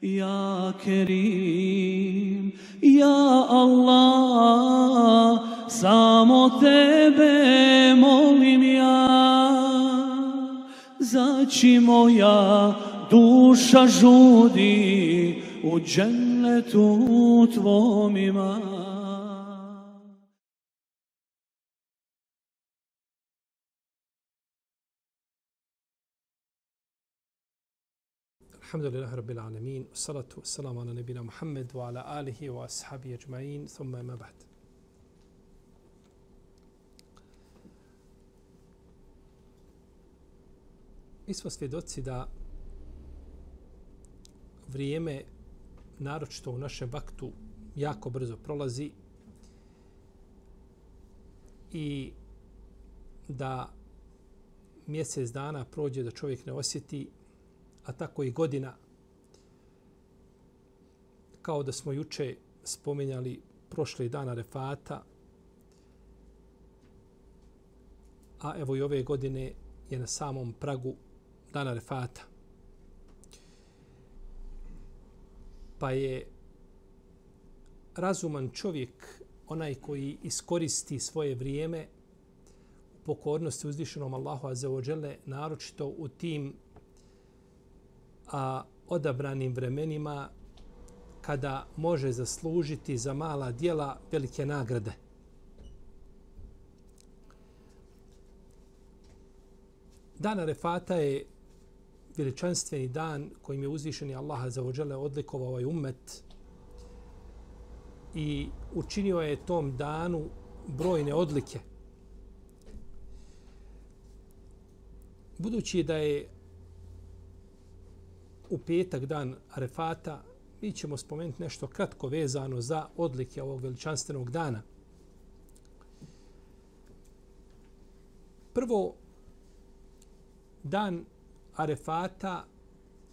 Ja Kerim, ja Allah, samo tebe molim ja. Zači moja duša žudi u džennetu tvom imam Alhamdulillah Rabbil Alamin, salatu, salam ala nebina نبينا ala alihi wa ashabi ajma'in, thumma ima ba'd. Mi smo svjedoci da vrijeme, naročito u našem vaktu, jako brzo prolazi i da mjesec dana prođe da čovjek ne osjeti a tako i godina, kao da smo juče spominjali prošle dana refata, a evo i ove godine je na samom pragu dana refata. Pa je razuman čovjek onaj koji iskoristi svoje vrijeme u pokornosti uzvišenom Allahu Azzawajale, naročito u tim a odabranim vremenima kada može zaslužiti za mala dijela velike nagrade. Dan Arefata je veličanstveni dan kojim je uzvišeni Allaha za ođele odlikovao ovaj ummet i učinio je tom danu brojne odlike. Budući da je u petak dan Arefata, mi ćemo spomenuti nešto kratko vezano za odlike ovog veličanstvenog dana. Prvo, dan Arefata,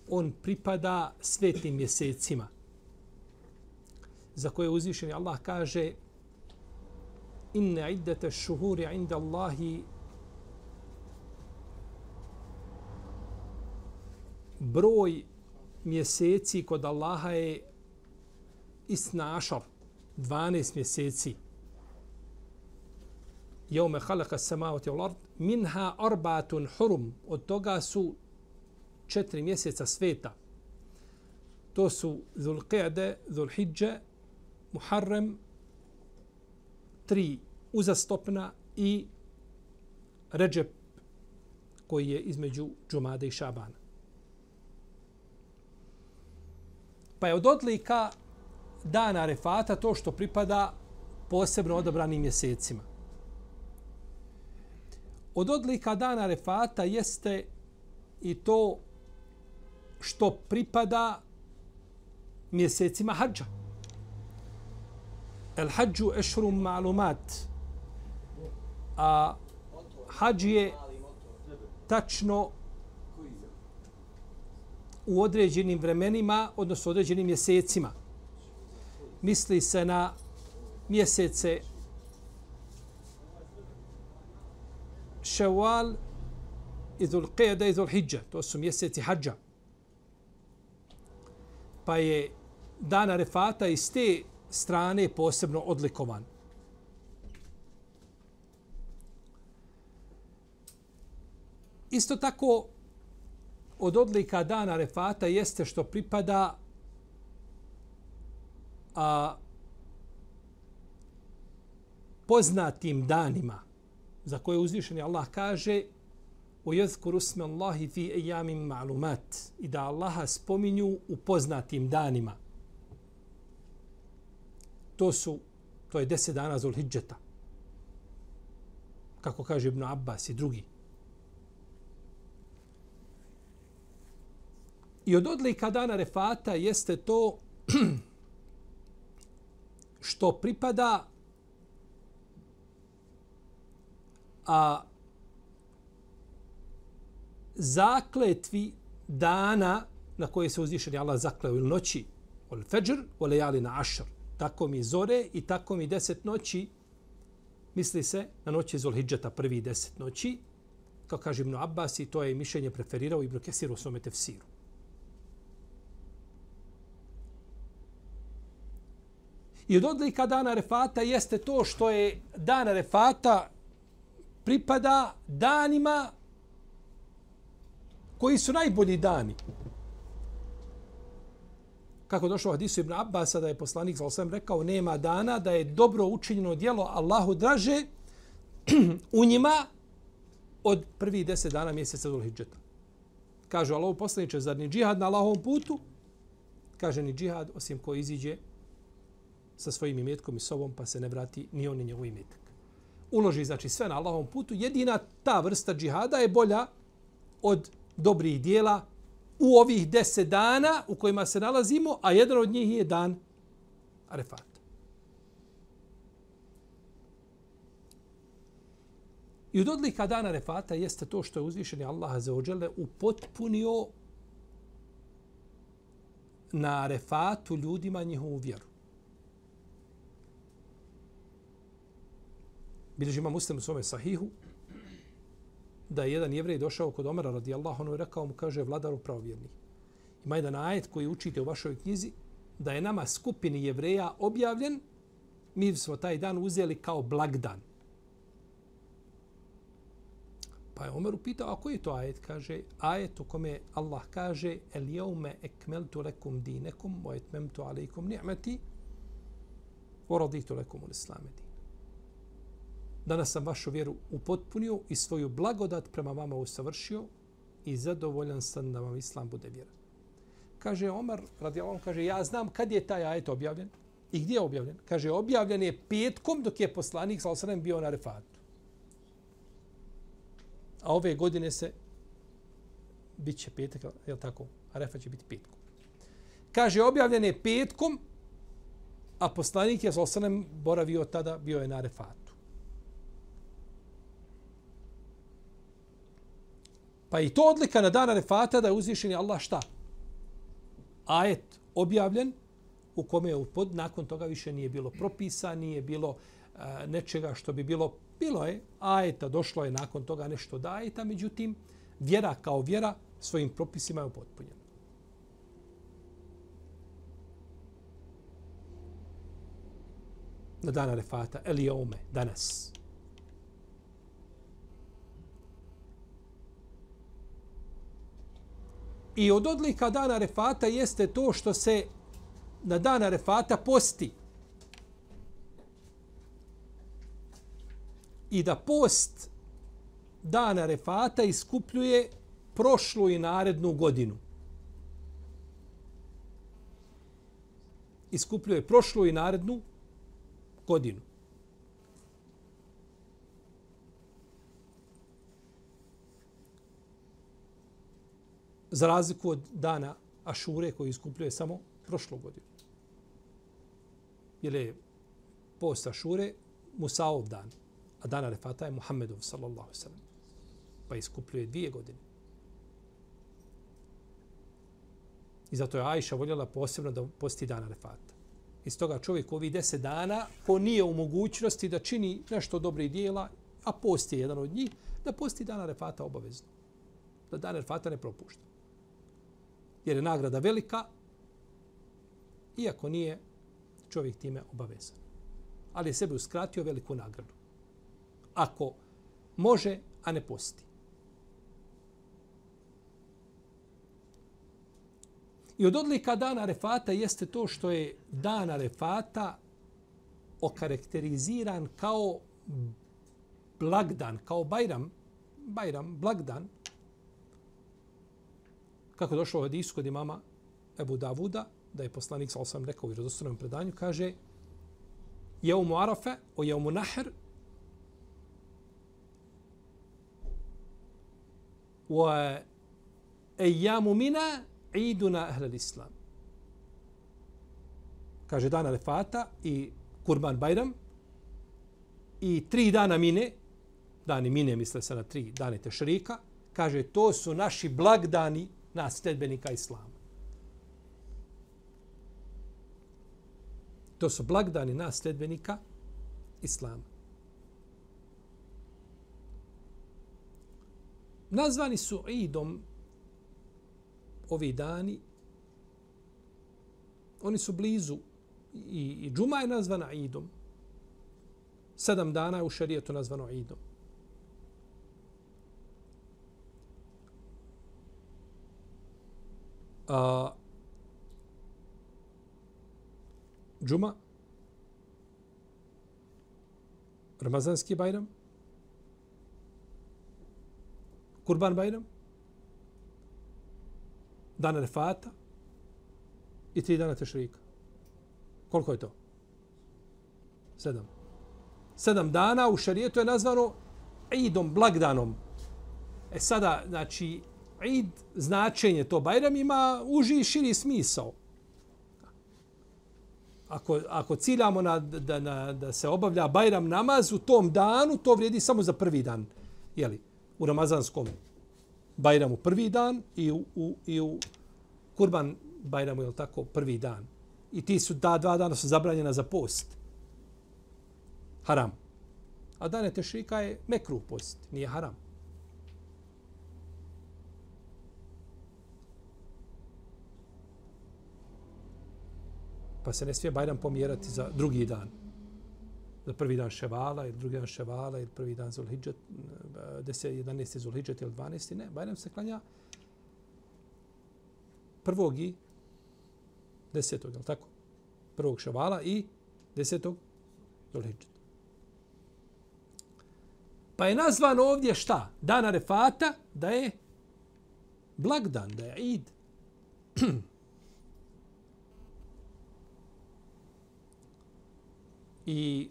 on pripada svetim mjesecima za koje uzvišeni Allah kaže inne iddete šuhuri inda Allahi broj mjeseci kod Allaha je isnašar, 12 mjeseci. Jaume halaka samavati ul ard, minha arbatun hurum, od toga su četiri mjeseca sveta. To su Dhul Qiyade, Muharrem, tri uzastopna i Ređep koji je između Džumade i Šabana. Pa je od odlika dana refata to što pripada posebno odabranim mjesecima. Od odlika dana refata jeste i to što pripada mjesecima hađa. El hađu ešrum malumat. A hađ je tačno u određenim vremenima, odnosno određenim mjesecima. Misli se na mjesece Ševal i Zulqeda i Zulhidža. To su mjeseci hađa. Pa je dan Arefata iz te strane posebno odlikovan. Isto tako, od odlika dana refata jeste što pripada a, poznatim danima za koje uzvišeni Allah kaže u jezkuru sme Allahi fi ejamim ma'lumat i da Allaha spominju u poznatim danima. To su, to je deset dana Zulhidžeta. Kako kaže Ibn Abbas i drugi. I od odlika dana refata jeste to što pripada a zakletvi dana na koje se uzvišeni Allah zakleo ili noći ol feđr, ol lejali na ašr. Tako mi zore i tako mi deset noći misli se na noći Zulhidžeta prvi deset noći kao kaže Ibn Abbas i to je mišljenje preferirao Ibn Kesir u svome tefsiru. I od odlika dana Refata jeste to što je dan Refata pripada danima koji su najbolji dani. Kako došlo hadisu Ibn Abbas, da je poslanik sa rekao, nema dana da je dobro učinjeno djelo Allahu draže u njima od prvih deset dana mjeseca Dhul Hidžeta. Kaže Allah poslaniče, zar ni džihad na Allahovom putu? Kaže ni džihad, osim ko iziđe sa svojim imetkom i sobom, pa se ne vrati ni on ni njegov imetak. Uloži, znači, sve na Allahovom putu. Jedina ta vrsta džihada je bolja od dobrih dijela u ovih deset dana u kojima se nalazimo, a jedan od njih je dan Arefat. I od odlika dana Arefata jeste to što je uzvišeni Allah za ođele upotpunio na Arefatu ljudima njihovu vjeru. Bilježi ima muslim u svome sahihu, da je jedan jevrej došao kod Omara radijallahu anhu i rekao mu, kaže, vladaru pravovjerni. Ima jedan ajet koji učite u vašoj knjizi, da je nama skupini jevreja objavljen, mi smo taj dan uzeli kao blagdan. Pa je Omer upitao, a koji je to ajet? Kaže, ajet u kome Allah kaže, el jeume ekmeltu lekum dinekum, wa etmemtu alaikum ni'meti, wa raditu lekum u islameti danas sam vašu vjeru upotpunio i svoju blagodat prema vama usavršio i zadovoljan sam da vam islam bude vjera. Kaže Omar, radi Allah, kaže, ja znam kad je taj ajet objavljen i gdje je objavljen. Kaže, objavljen je petkom dok je poslanik sa osanem, bio na refatu. A ove godine se bit će petak, je li tako? Arefa refat će biti petkom. Kaže, objavljen je petkom, a poslanik je sa osanem boravio tada, bio je na refatu. Pa i to odlika na dana refata da je uzvišeni Allah šta? Ajet objavljen u kome je pod, nakon toga više nije bilo propisa, nije bilo uh, nečega što bi bilo, bilo je ajeta, došlo je nakon toga nešto da ajeta, međutim, vjera kao vjera svojim propisima je upotpunjena. Na dana refata, Eliome, danas. I od odlika dana refata jeste to što se na dana refata posti. I da post dana refata iskupljuje prošlu i narednu godinu. Iskupljuje prošlu i narednu godinu. Za razliku od dana Ašure koji iskupljuje samo prošlu godinu. Jer je post Ašure Musaov dan, a dana Refata je Muhammedov, sallallahu sallam. Pa iskupljuje dvije godine. I zato je Ajša voljela posebno da posti dana Refata. Iz toga čovjek ovih deset dana, ko nije u mogućnosti da čini nešto dobre dijela, a post je jedan od njih, da posti dana Refata obavezno. Da dana Refata ne propušta jer je nagrada velika, iako nije čovjek time obavezan. Ali je sebi uskratio veliku nagradu. Ako može, a ne posti. I od odlika dana refata jeste to što je dana refata okarakteriziran kao blagdan, kao bajram, bajram, blagdan, kako je došlo u hadisu kod imama Ebu Davuda, da je poslanik sa osam rekao u vjerozostavnom predanju, kaže Jeumu Arafe o Jeumu Nahr wa ejamu mina iduna ahlel islam. Kaže dana Lefata i Kurban Bajram i tri dana mine, dani mine misle se na tri dane tešrika, kaže to su naši blagdani nas sledbenika Islama. To su blagdani nas sledbenika Islama. Nazvani su idom ovi dani. Oni su blizu i, i džuma je nazvana idom. Sedam dana je u šarijetu nazvano idom. A, džuma, Ramazanski bajram, Kurban bajram, dan refata i tri dana tešrika. Koliko je to? Sedam. Sedam dana u šarijetu je nazvano idom, blagdanom. E sada, znači, id značenje to Bajram ima uži i širi smisao. Ako, ako ciljamo na, da, na, da se obavlja Bajram namaz u tom danu, to vrijedi samo za prvi dan. Jeli, u Ramazanskom Bajramu prvi dan i u, u, i u Kurban Bajramu, je tako, prvi dan. I ti su da dva dana su zabranjena za post. Haram. A dane tešrika je mekruh post, nije haram. Pa se ne smije Bajram pomjerati za drugi dan. Za prvi dan Ševala ili drugi dan Ševala ili prvi dan Zulhidžet, eh, 10, 11. Zulhidžet ili 12. Ne, Bajram se klanja prvog i desetog, je tako? Prvog Ševala i desetog Zulhidžet. Pa je nazvan ovdje šta? Dana Refata da je blagdan, da je id. I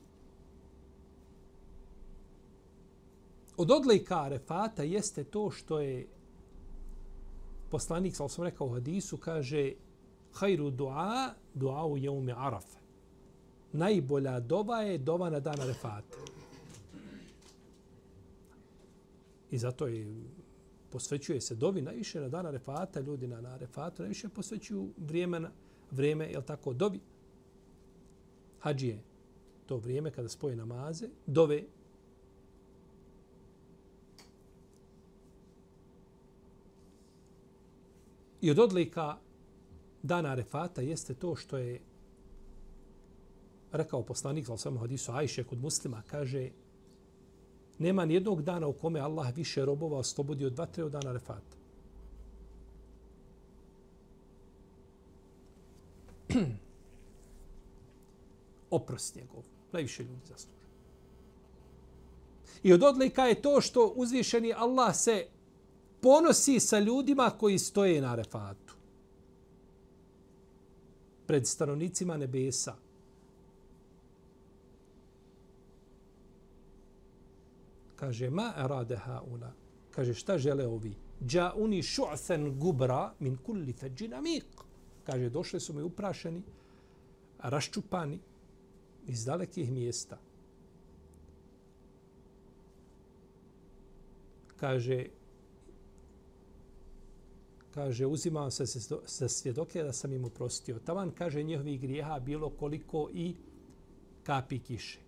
od odlika Arefata jeste to što je poslanik, sam sam rekao u hadisu, kaže hajru dua, dua u jeume Arafa. Najbolja doba je doba na dan Arefata. I zato je posvećuje se dovi najviše na dan Arefata, ljudi na Arefatu najviše posvećuju vrijeme, vrijeme je tako, dobi. Hadžije, to vrijeme kada spoje namaze, dove I od odlika dana Arefata jeste to što je rekao poslanik, ali samo hadisu Ajše kod muslima, kaže nema ni jednog dana u kome Allah više robova oslobodi od vatre od dana Arefata. Oprost njegov najviše ljudi zaslužuju. I od odlika je to što uzvišeni Allah se ponosi sa ljudima koji stoje na refatu. Pred stanovnicima nebesa. Kaže, ma erade haula. Kaže, šta žele ovi? Dža uni šu'then gubra min kulli feđin amik. Kaže, došli su mi uprašeni, raščupani, iz dalekih mjesta. Kaže, kaže, uzimam se sa svjedoke da sam im uprostio. Tavan, kaže, njihovi grijeha bilo koliko i kapi kiše.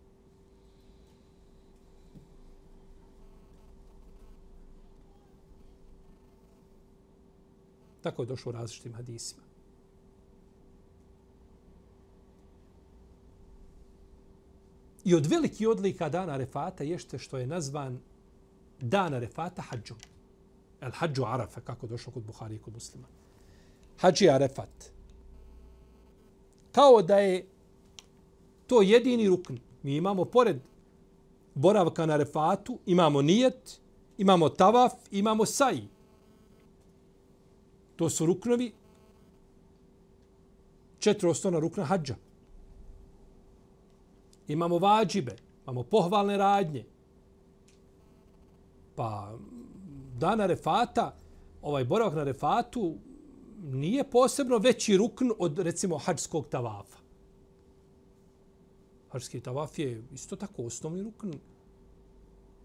Tako je došlo u različitim hadisima. I od veliki odlika dana Arefata jeste što je nazvan dan Arefata hađom. El hađu Arafa, kako došlo kod Buhari i kod muslima. Hađi Arefat. Kao da je to jedini rukn. Mi imamo pored boravka na Arefatu, imamo nijet, imamo tavaf, imamo saji. To su ruknovi četiri osnovna rukna hađa imamo vađibe, imamo pohvalne radnje. Pa dana refata, ovaj boravak na refatu, nije posebno veći rukn od recimo hađskog tavafa. Hađski tavaf je isto tako osnovni rukn.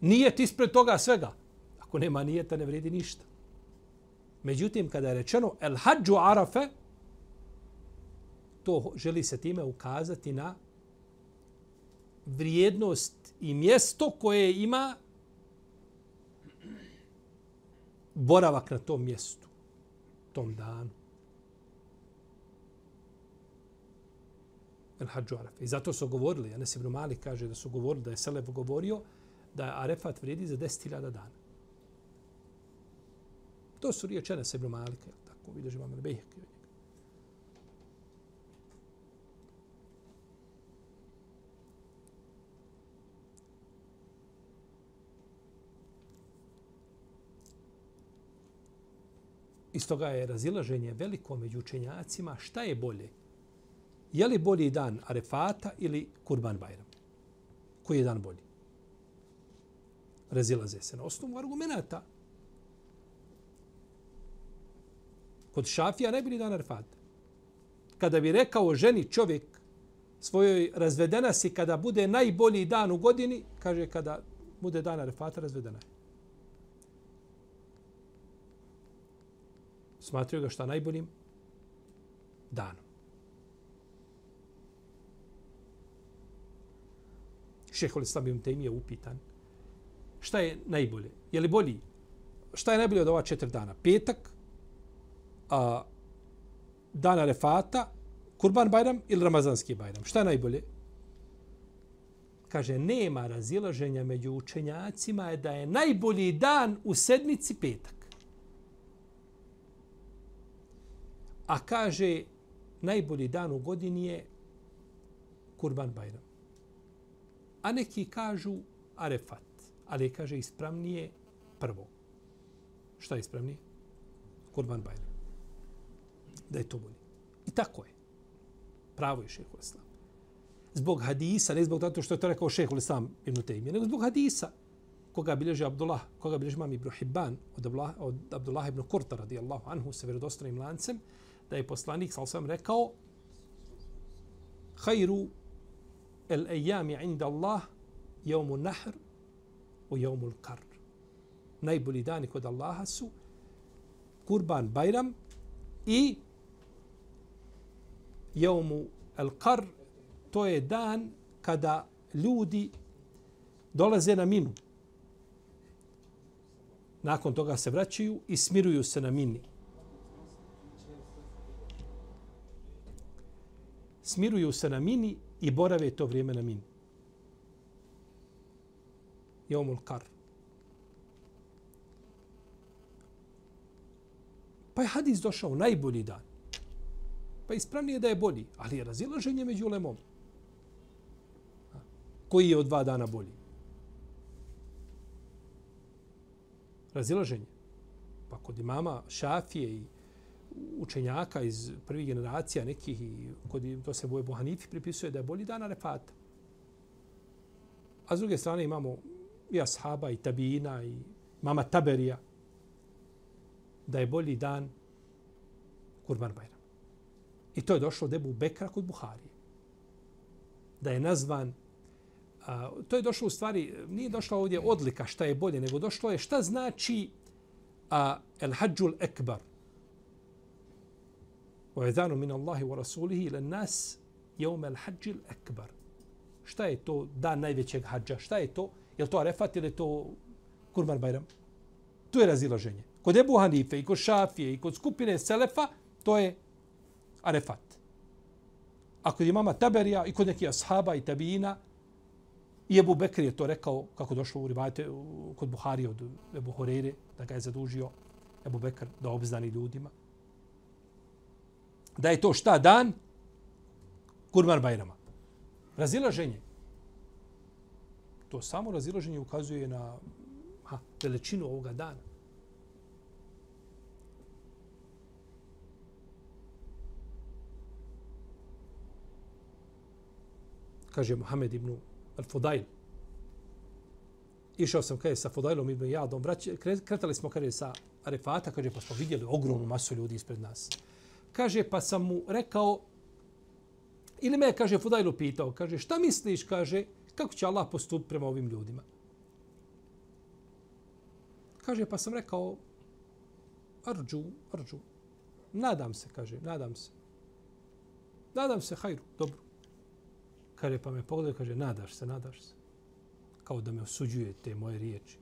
Nije ispred toga svega. Ako nema nijeta, ne vredi ništa. Međutim, kada je rečeno el hađu arafe, to želi se time ukazati na vrijednost i mjesto koje ima boravak na tom mjestu, tom danu. El Hadžu Arafa. I zato su govorili, Anas ibn Malik kaže da su govorili, da je Selef govorio da Arefat vrijedi za 10.000 dana. To su riječi Anas ibn Malika, tako vidiš imam Bejhek. Iz toga je razilaženje veliko među učenjacima šta je bolje. Je li bolji dan Arefata ili Kurban Bajram? Koji je dan bolji? Razilaze se na osnovu argumenta. Kod Šafija najbolji dan Arefata. Kada bi rekao ženi čovjek svojoj razvedena si kada bude najbolji dan u godini, kaže kada bude dan Arefata razvedena je. Smatraju ga šta najboljim danom. Šehol Islam ibn Taymi je upitan šta je najbolje? Je li bolji? Šta je najbolje od ova četiri dana? Petak, a, dana Refata, Kurban Bajram ili Ramazanski Bajram? Šta je najbolje? Kaže, nema razilaženja među učenjacima je da je najbolji dan u sedmici petak. A kaže, najbolji dan u godini je Kurban Bajram. A neki kažu Arefat. Ali kaže, ispravnije prvo. Šta je ispravnije? Kurban Bajram. Da je to bolje. I tako je. Pravo je šeho Islam. Zbog hadisa, ne zbog zato što je to rekao šeho Islam ibn Taymi, nego zbog hadisa koga bilježi Abdullah, koga bilježi mam ibn Hibban od Abdullah, od Abdullah ibn Kurta radijallahu anhu sa vjerodostanim lancem, da je poslanik sa sam rekao Hajru el ejami inda Allah jevmu nahr u jevmu kar. Najbolji dani kod Allaha su Kurban Bajram i jevmu el kar to je dan kada ljudi dolaze na minu. Nakon toga se vraćaju i smiruju se na mini. Smiruju se na mini i borave to vrijeme na mini. Jomul kar. Pa je hadis došao najbolji dan. Pa ispravnije da je bolji, ali je razilaženje među lemom. Koji je od dva dana bolji? Razilaženje. Pa kod imama Šafije i učenjaka iz prvih generacija nekih i kod to se boje Bohanifi pripisuje da je bolji dan Arefata. A s druge strane imamo i ashaba i tabina i mama Taberija da je bolji dan Kurban Bajram. I to je došlo od Ebu Bekra kod Buharije. Da je nazvan a, to je došlo u stvari, nije došla ovdje odlika šta je bolje, nego došlo je šta znači a, El Hajjul Ekbar, وَيَذَانُ مِنَ اللَّهِ وَرَسُولِهِ إِلَى النَّاسِ يَوْمَ الْحَجِّ الْأَكْبَرِ Šta je to dan najvećeg hađa? Šta je to? Je to Arefat ili je to Kurban Bajram? Tu je razilaženje. Kod Ebu Hanife i kod Šafije i kod skupine Selefa, to je Arefat. A kod imama Taberija i kod nekih ashaba i tabijina, i Ebu Bekr je to rekao, kako došlo u ribajte kod Buhari od Ebu Horeire, da ga je zadužio Ebu Bekr da obznani ljudima da je to šta dan Kurban Bajrama. Razilaženje. To samo razilaženje ukazuje na ha, veličinu ovoga dana. Kaže Muhammed ibn al-Fudail. Išao sam kaže sa Fudailom ibn Jadom. Brać, kretali smo kaže sa Arefata, kaže pa smo vidjeli ogromnu masu ljudi ispred nas kaže, pa sam mu rekao, ili me, kaže, Fudajlu pitao, kaže, šta misliš, kaže, kako će Allah postupiti prema ovim ljudima? Kaže, pa sam rekao, arđu, arđu. Nadam se, kaže, nadam se. Nadam se, hajru, dobro. Kaže, pa me pogledaj, kaže, nadaš se, nadaš se. Kao da me osuđuje te moje riječi.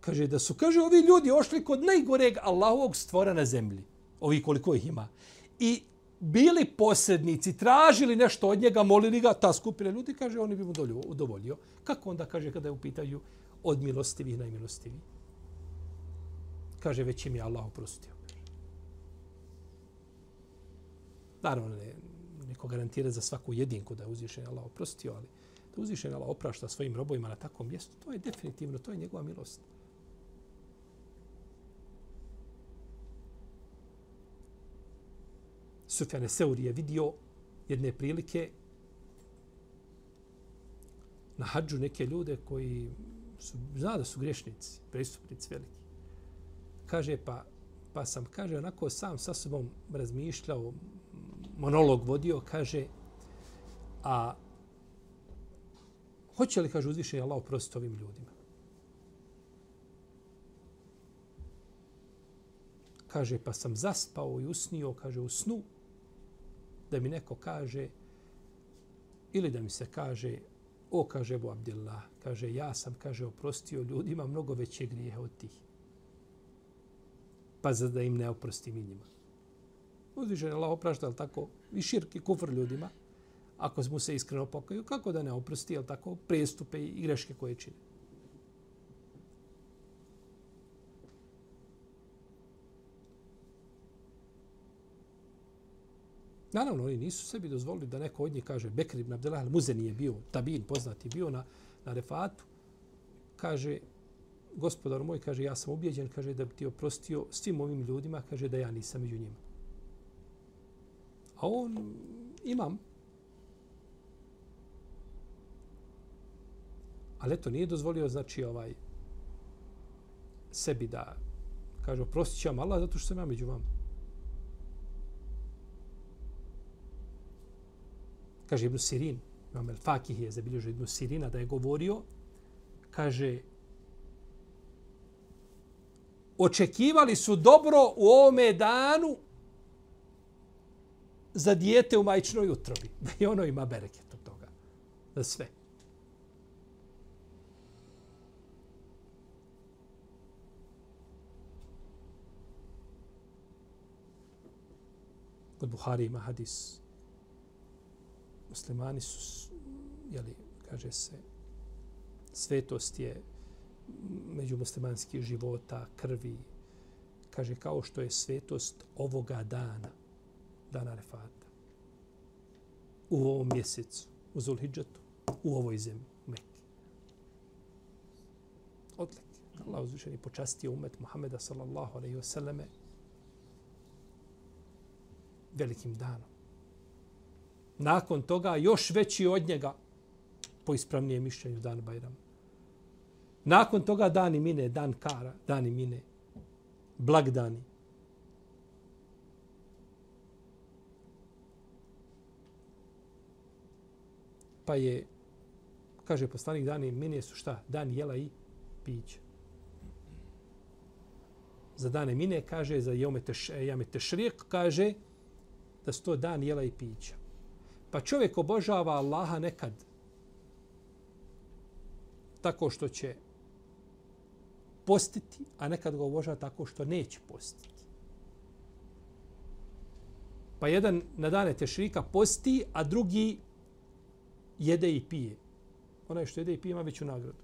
Kaže, da su, kaže, ovi ljudi ošli kod najgoreg Allahovog stvora na zemlji ovi koliko ih ima. I bili posrednici, tražili nešto od njega, molili ga, ta skupina ljudi, kaže, oni bi mu udovoljio. Kako onda kaže kada je u pitanju od milostivih najmilostivih? Kaže, već im je Allah oprostio. Naravno, ne, neko garantira za svaku jedinku da je uzvišen Allah oprostio, ali da uzvišen Allah oprašta svojim robovima na takvom mjestu, to je definitivno, to je njegova milost. Sufjane Seuri je vidio jedne prilike na hađu neke ljude koji su, zna da su grešnici, prestupnici veliki. Kaže, pa, pa sam, kaže, onako sam sa sobom razmišljao, monolog vodio, kaže, a hoće li, kaže, uzviše Allah oprostiti ovim ljudima? Kaže, pa sam zaspao i usnio, kaže, u snu, da mi neko kaže, ili da mi se kaže, o, kaže Ebu Abdillah, kaže, ja sam, kaže, oprostio ljudima mnogo veće grijehe od tih. Pa za da im ne oprostim i njima. Uzvišen Allah oprašta, ali tako, i širki kufr ljudima, ako mu se iskreno pokaju, kako da ne oprosti, ali tako, prestupe i greške koje čine. Naravno, oni nisu sebi dozvolili da neko od njih kaže Bekir ibn Abdelah al-Muzeni je bio, tabin poznati, bio na, na refatu. Kaže, gospodar moj, kaže, ja sam objeđen, kaže, da bi ti oprostio svim ovim ljudima, kaže, da ja nisam među njima. A on, imam. Ali eto, nije dozvolio, znači, ovaj, sebi da, kaže, oprostit ću vam Allah zato što sam ja među vama. Kaže Ibn Sirin, imam El Fakih je zabilježio Ibn Sirina da je govorio, kaže, očekivali su dobro u ovome danu za dijete u majčnoj utrobi. I ono ima bereket od toga. Za sve. Kod Buhari ima hadis muslimani su, jeli, kaže se, svetost je među muslimanskih života, krvi, kaže kao što je svetost ovoga dana, dana Refata, u ovom mjesecu, u Zulhidžatu, u ovoj zemlji, u Mekke. Odlik. Allah i počastio umet Muhameda sallallahu alaihi wa sallame velikim danom nakon toga još veći od njega po ispravnijem mišljenju dan Bajrama. Nakon toga dani mine, dan kara, dani mine, blagdani. Pa je, kaže poslanik, dani mine su šta? Dan jela i pića. Za dane mine kaže, za jame tešrijek kaže da su to dan jela i pića. Pa čovjek obožava Allaha nekad tako što će postiti, a nekad ga obožava tako što neće postiti. Pa jedan na dane tešrika posti, a drugi jede i pije. Onaj što jede i pije ima veću nagradu.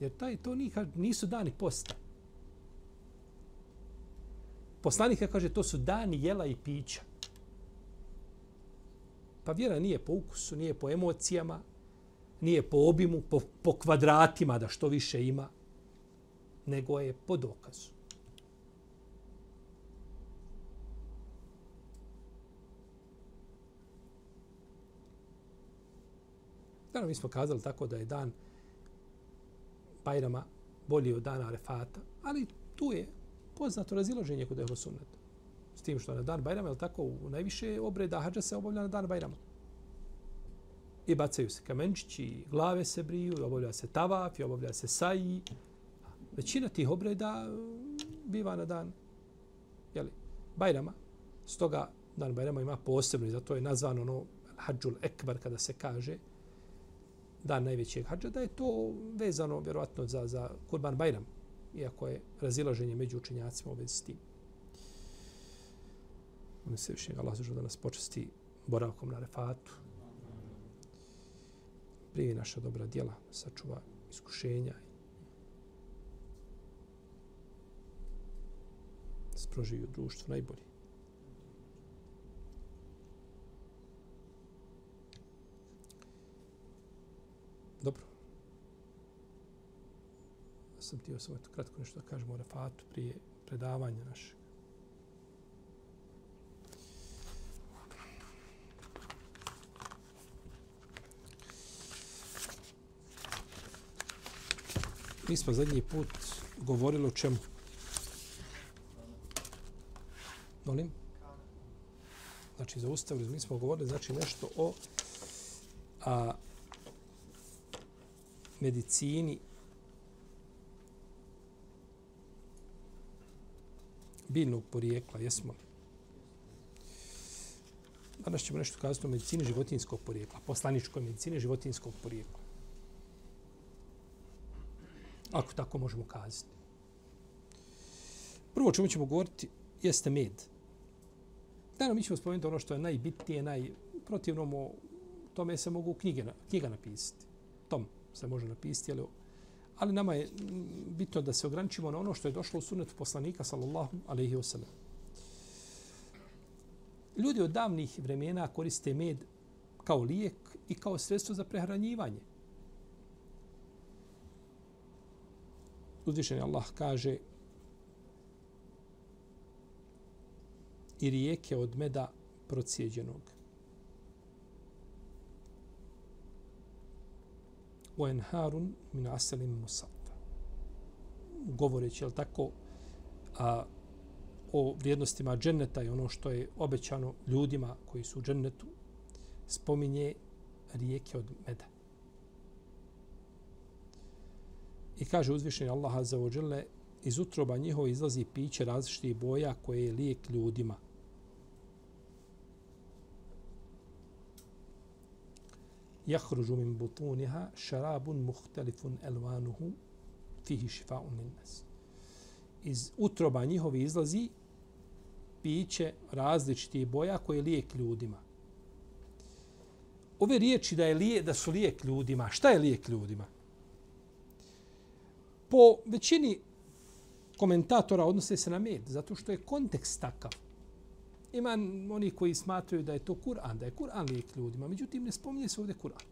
Jer taj, to nisu dani posta. Poslanika kaže, to su dani jela i pića. Pa vjera nije po ukusu, nije po emocijama, nije po obimu, po, po kvadratima da što više ima, nego je po dokazu. Danas mi smo kazali tako da je dan Bajrama bolji od dana Arefata, ali tu je poznato raziloženje kod Ehlo S tim što na dan Bajrama, je tako, u najviše obreda hađa se obavlja na dan Bajrama. I bacaju se kamenčići, glave se briju, obavlja se tavaf, obavlja se saji. Većina tih obreda mm, biva na dan jeli, Bajrama. Stoga dan Bajrama ima posebno i zato je nazvano ono hađul ekbar kada se kaže dan najvećeg hađa, da je to vezano vjerovatno za, za kurban Bajram, iako je razilaženje među učenjacima u vezi s tim. Molim se više Allah zažu da nas počesti boravkom na refatu. Prije naša dobra djela, sačuva iskušenja i sproživi u društvu najbolji. Dobro. Sam htio sam kratko nešto da kažemo o refatu prije predavanja našeg. Mi smo zadnji put govorili o čemu? Molim? Znači, zaustavili, mi smo govorili znači nešto o a, medicini biljnog porijekla, jesmo li? Danas ćemo nešto kazati o medicini životinskog porijekla, poslaničkoj medicini životinskog porijekla ako tako možemo kazati. Prvo čemu ćemo govoriti jeste med. Naravno, mi ćemo spomenuti ono što je najbitnije, najprotivno mu, tome se mogu knjige, knjiga napisati. Tom se može napisati, ali, ali nama je bitno da se ograničimo na ono što je došlo u sunetu poslanika, sallallahu alaihi wasallam. Ljudi od davnih vremena koriste med kao lijek i kao sredstvo za prehranjivanje. Uzvišeni Allah kaže i rijeke od meda procijeđenog. U enharun min aselim musaffa. Govoreći, jel tako, a, o vrijednostima dženneta i ono što je obećano ljudima koji su u džennetu, spominje rijeke od meda. I kaže uzvišeni Allah za ođele, iz utroba njihovo izlazi piće različitih boja koje je lijek ljudima. Jahružu min butuniha šarabun muhtelifun elvanuhu fihi šifa'un linnas. Iz utroba njihovi izlazi piće različitih boja koje je lijek ljudima. Ove riječi da, je lije, da su lijek ljudima, šta je lijek ljudima? Po većini komentatora odnose se na med, zato što je kontekst takav. Ima oni koji smatraju da je to Kur'an, da je Kur'an lijek ljudima, međutim ne spominje se ovdje Kur'an.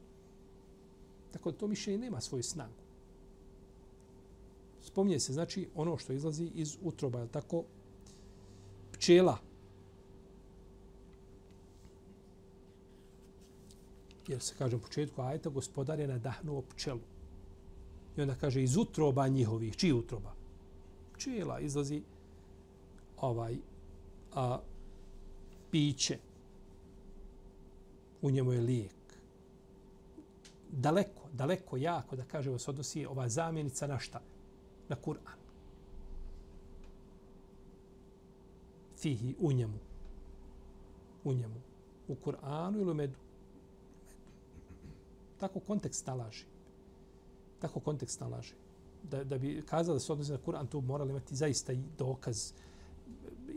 Tako da to mišljenje nema svoju snagu. Spominje se, znači, ono što izlazi iz utroba, je tako, pčela. Jer se kaže u početku ajta, gospodar je nadahnuo pčelu. I onda kaže iz utroba njihovih, čiji utroba? Pčela izlazi ovaj a, piće. U njemu je lijek. Daleko, daleko, jako, da kaže, se odnosi ova zamjenica na šta? Na Kur'an. Fihi, u njemu. U njemu. U Kur'anu ili u medu? Tako kontekst nalaži tako kontekst nalaže. Da, da bi kazali da se odnosi na Kur'an, tu morali imati zaista i dokaz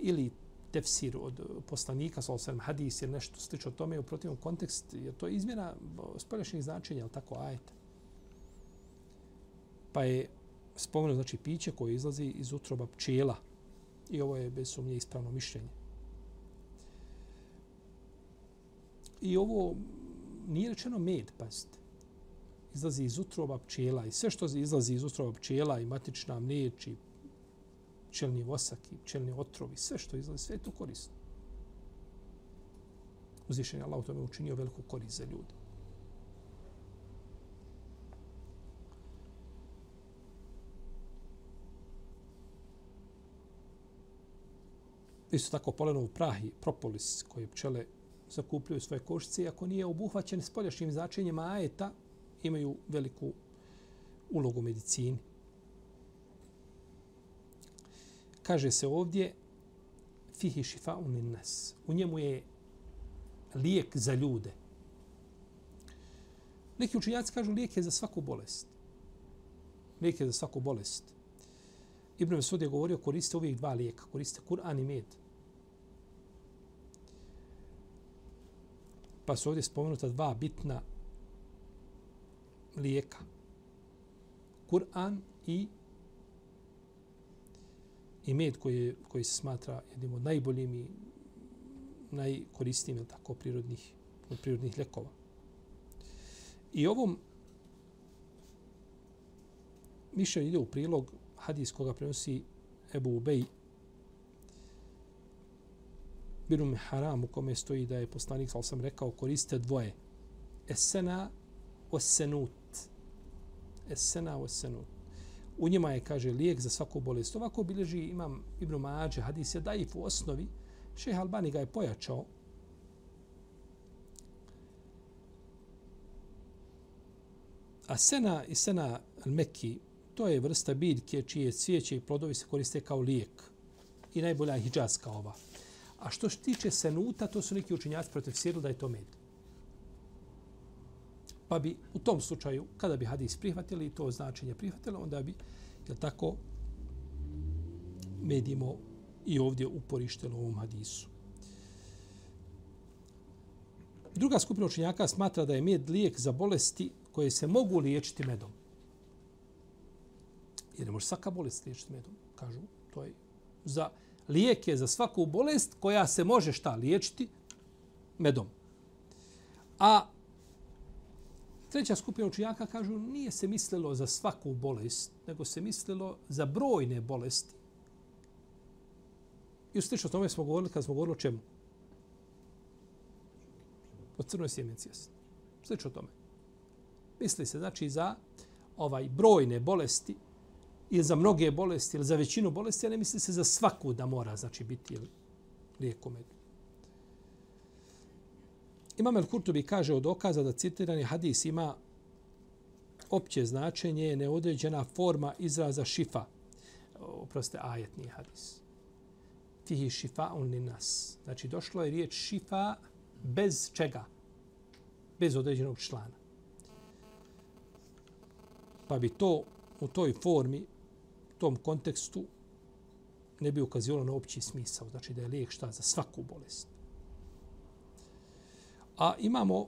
ili tefsir od poslanika, sa osam hadis ili nešto slično tome u protivnom kontekst, jer to je izmjena spoljašnjih značenja, ali tako ajete. Pa je spomenuo znači piće koje izlazi iz utroba pčela. I ovo je bez sumnje ispravno mišljenje. I ovo nije rečeno med, pazite izlazi iz utroba pčela i sve što izlazi iz utroba pčela i matična mliječ i pčelni vosak i pčelni otrovi, sve što izlazi, sve je to korisno. Uzvišen je Allah u tome učinio veliku korist za ljude. Isto tako poleno u prahi, propolis koje pčele zakupljaju svoje košice, ako nije obuhvaćen spoljašnjim značenjem ajeta, imaju veliku ulogu u medicini. Kaže se ovdje fihi šifa unin nas. U njemu je lijek za ljude. Neki učinjaci kažu lijek je za svaku bolest. Lijek je za svaku bolest. Ibn Mesud je govorio koriste uvijek dva lijeka. Koriste Kur'an i med. Pa su ovdje spomenuta dva bitna lijeka. Kur'an i i med koji, koji se smatra jednim od najboljim i najkoristnijim tako, prirodnih, od prirodnih ljekova. I ovom mišljenju ide u prilog hadis koga prenosi Ebu Ubej Birum Haram u kome stoji da je poslanik, sal sam rekao, koriste dvoje. Esena o senut. Esena o senu. U njima je, kaže, lijek za svaku bolest. Ovako bilježi imam Ibn Mađe, hadis je daif u osnovi. Šeha Albani ga je pojačao. A sena i sena al-Mekki, to je vrsta biljke čije cvijeće i plodovi se koriste kao lijek. I najbolja je hijđaska ova. A što se tiče senuta, to su neki učinjaci protiv da je to med. Pa bi u tom slučaju, kada bi hadis prihvatili to značenje prihvatili, onda bi, je tako, medimo i ovdje uporišteno u ovom hadisu. Druga skupina učenjaka smatra da je med lijek za bolesti koje se mogu liječiti medom. Jer ne može svaka bolest liječiti medom, kažu. To je za lijek je za svaku bolest koja se može šta liječiti medom. A treća skupina učenjaka kažu nije se mislilo za svaku bolest, nego se mislilo za brojne bolesti. I slično tome smo govorili kad smo govorili o čemu? O crnoj sjemenci. Slično tome. Misli se znači za ovaj brojne bolesti ili za mnoge bolesti ili za većinu bolesti, a ne misli se za svaku da mora znači biti ili lijeko. Imam El Kurtubi kaže od dokaza da citirani hadis ima opće značenje, neodređena forma izraza šifa. Oproste, ajetni hadis. Fihi šifa un nas. Znači, došlo je riječ šifa bez čega? Bez određenog člana. Pa bi to u toj formi tom kontekstu ne bi ukazivalo na opći smisao, znači da je lijek šta za svaku bolest. A imamo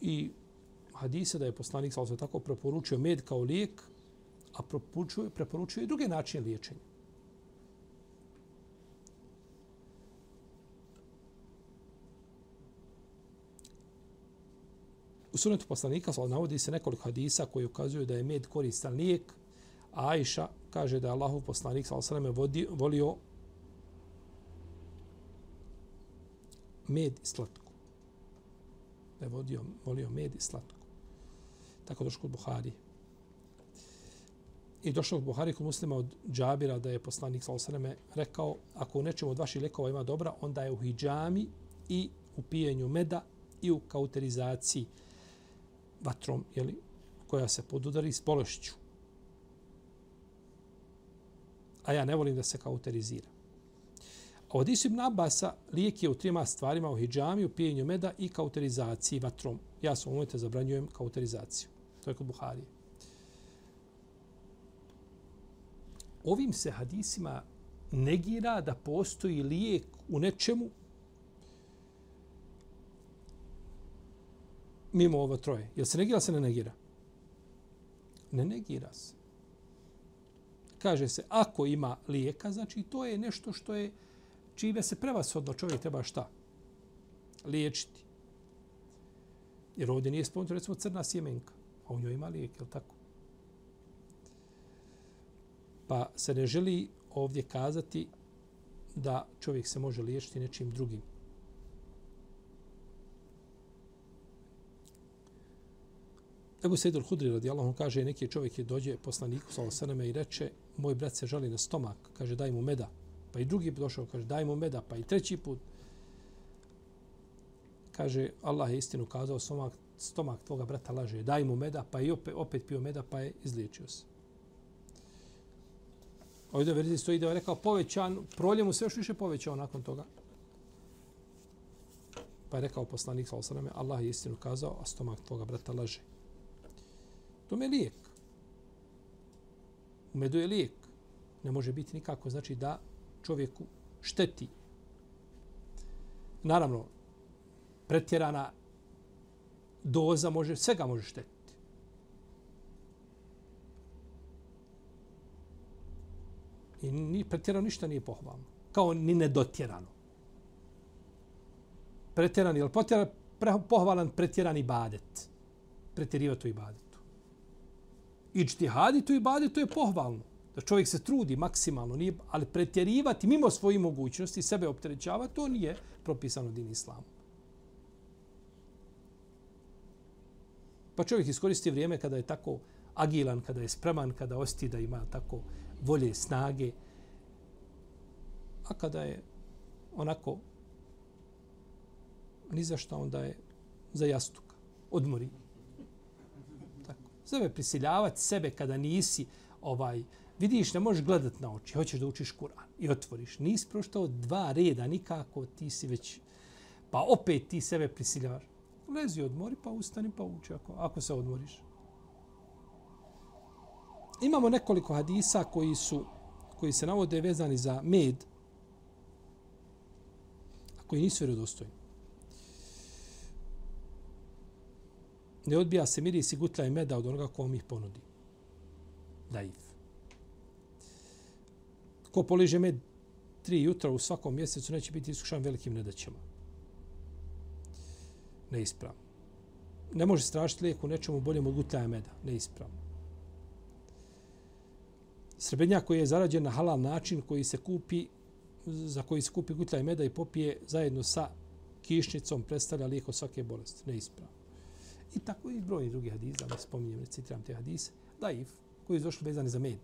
i hadise da je poslanik sa tako preporučio med kao lijek, a preporučuje, preporučuje i druge načine liječenja. U sunetu poslanika navodi se nekoliko hadisa koji ukazuju da je med koristan lijek, A Aisha kaže da je Allahov poslanik sa volio med i slatko. Da je vodio, volio med i slatko. Tako došlo kod Buhari. I došlo kod Buhari kod muslima od Džabira da je poslanik sa rekao ako u nečemu od vaših lekova ima dobra, onda je u hijjami i u pijenju meda i u kauterizaciji vatrom, jeli, koja se podudari s bolešću a ja ne volim da se kauterizira. Od Isu ibn Abasa lijek je u trima stvarima u hijjami, u pijenju meda i kauterizaciji vatrom. Ja sam umojte zabranjujem kauterizaciju. To je kod Buharije. Ovim se hadisima negira da postoji lijek u nečemu mimo ovo troje. Jel se negira, se ne negira? Ne negira se kaže se ako ima lijeka, znači to je nešto što je čime se prevasodno čovjek treba šta? Liječiti. Jer ovdje nije spomenuto recimo crna sjemenka, a u njoj ima lijek, je tako? Pa se ne želi ovdje kazati da čovjek se može liječiti nečim drugim. Ebu Sejdul Hudri radijallahu kaže neki čovjek je dođe poslaniku sallallahu i reče moj brat se žali na stomak, kaže daj mu meda. Pa i drugi put došao, kaže daj mu meda, pa i treći put. Kaže, Allah je istinu kazao, stomak, stomak tvoga brata laže, daj mu meda, pa i opet, opet pio meda, pa je izliječio se. Ovdje verzi stoji da je rekao povećan, prolje mu se još više povećao nakon toga. Pa je rekao poslanik, Allah je istinu kazao, a stomak tvoga brata laže. To je lijek. U medu je lijek. Ne može biti nikako, znači da čovjeku šteti. Naravno, pretjerana doza može, svega može štetiti. I ni pretjerano ništa nije pohvalno. Kao ni nedotjerano. Pretjeran, je li potjeran, pre, pohvalan pretjeran ibadet? Pretjerivati u ibadetu. Ičtihaditi u ibadetu je pohvalno da čovjek se trudi maksimalno, nije, ali pretjerivati mimo svojih mogućnosti, sebe opterećava, to nije propisano din islamu. Pa čovjek iskoristi vrijeme kada je tako agilan, kada je spreman, kada osti da ima tako volje, snage, a kada je onako ni za šta onda je za jastuka, odmori. Tako. Sebe prisiljavati sebe kada nisi ovaj Vidiš, ne možeš gledat na oči, hoćeš da učiš Kur'an i otvoriš. Nisi proštao dva reda nikako, ti si već... Pa opet ti sebe prisiljavaš. Lezi odmori, pa ustani, pa uči ako, ako se odmoriš. Imamo nekoliko hadisa koji su koji se navode vezani za med, a koji nisu vjerodostojni. Ne odbija se miris i gutlja i meda od onoga ko vam ih ponudi. Daif. Ko poliže med tri jutra u svakom mjesecu, neće biti iskušan velikim nedaćama. Neispravno. Ne može strašiti lijek u nečemu boljem od gutaja meda. Neispravno. Srebrnjak koji je zarađen na halal način koji se kupi za koji se kupi gutljaj meda i popije zajedno sa kišnicom predstavlja lijek od svake bolesti. Neispravno. I tako i brojni drugi hadisa, da spominjem, citiram te hadise, daif, koji je došli vezani za med.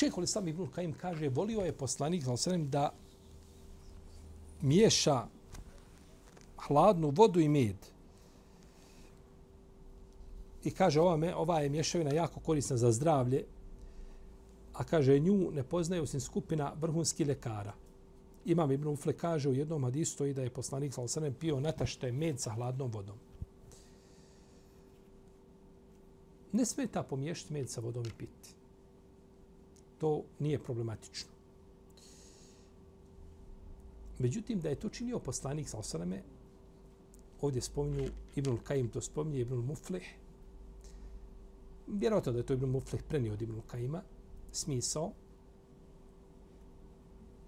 Šehol Islam ibn Kajim kaže, volio je poslanik sallam, da miješa hladnu vodu i med. I kaže, ova, me, ova je mješavina jako korisna za zdravlje, a kaže, nju ne poznaje osim skupina vrhunskih lekara. Imam Ibn Ufle kaže u jednom hadisu i da je poslanik sallam pio natašte med sa hladnom vodom. Ne smeta pomiješati med sa vodom i piti to nije problematično. Međutim, da je to činio poslanik sa osaname, ovdje spominju Ibnul Kajim, to spominje Ibnul Muflih, Vjerojatno da je to Ibnul Muflih prenio od Ibnul Kajima, smisao.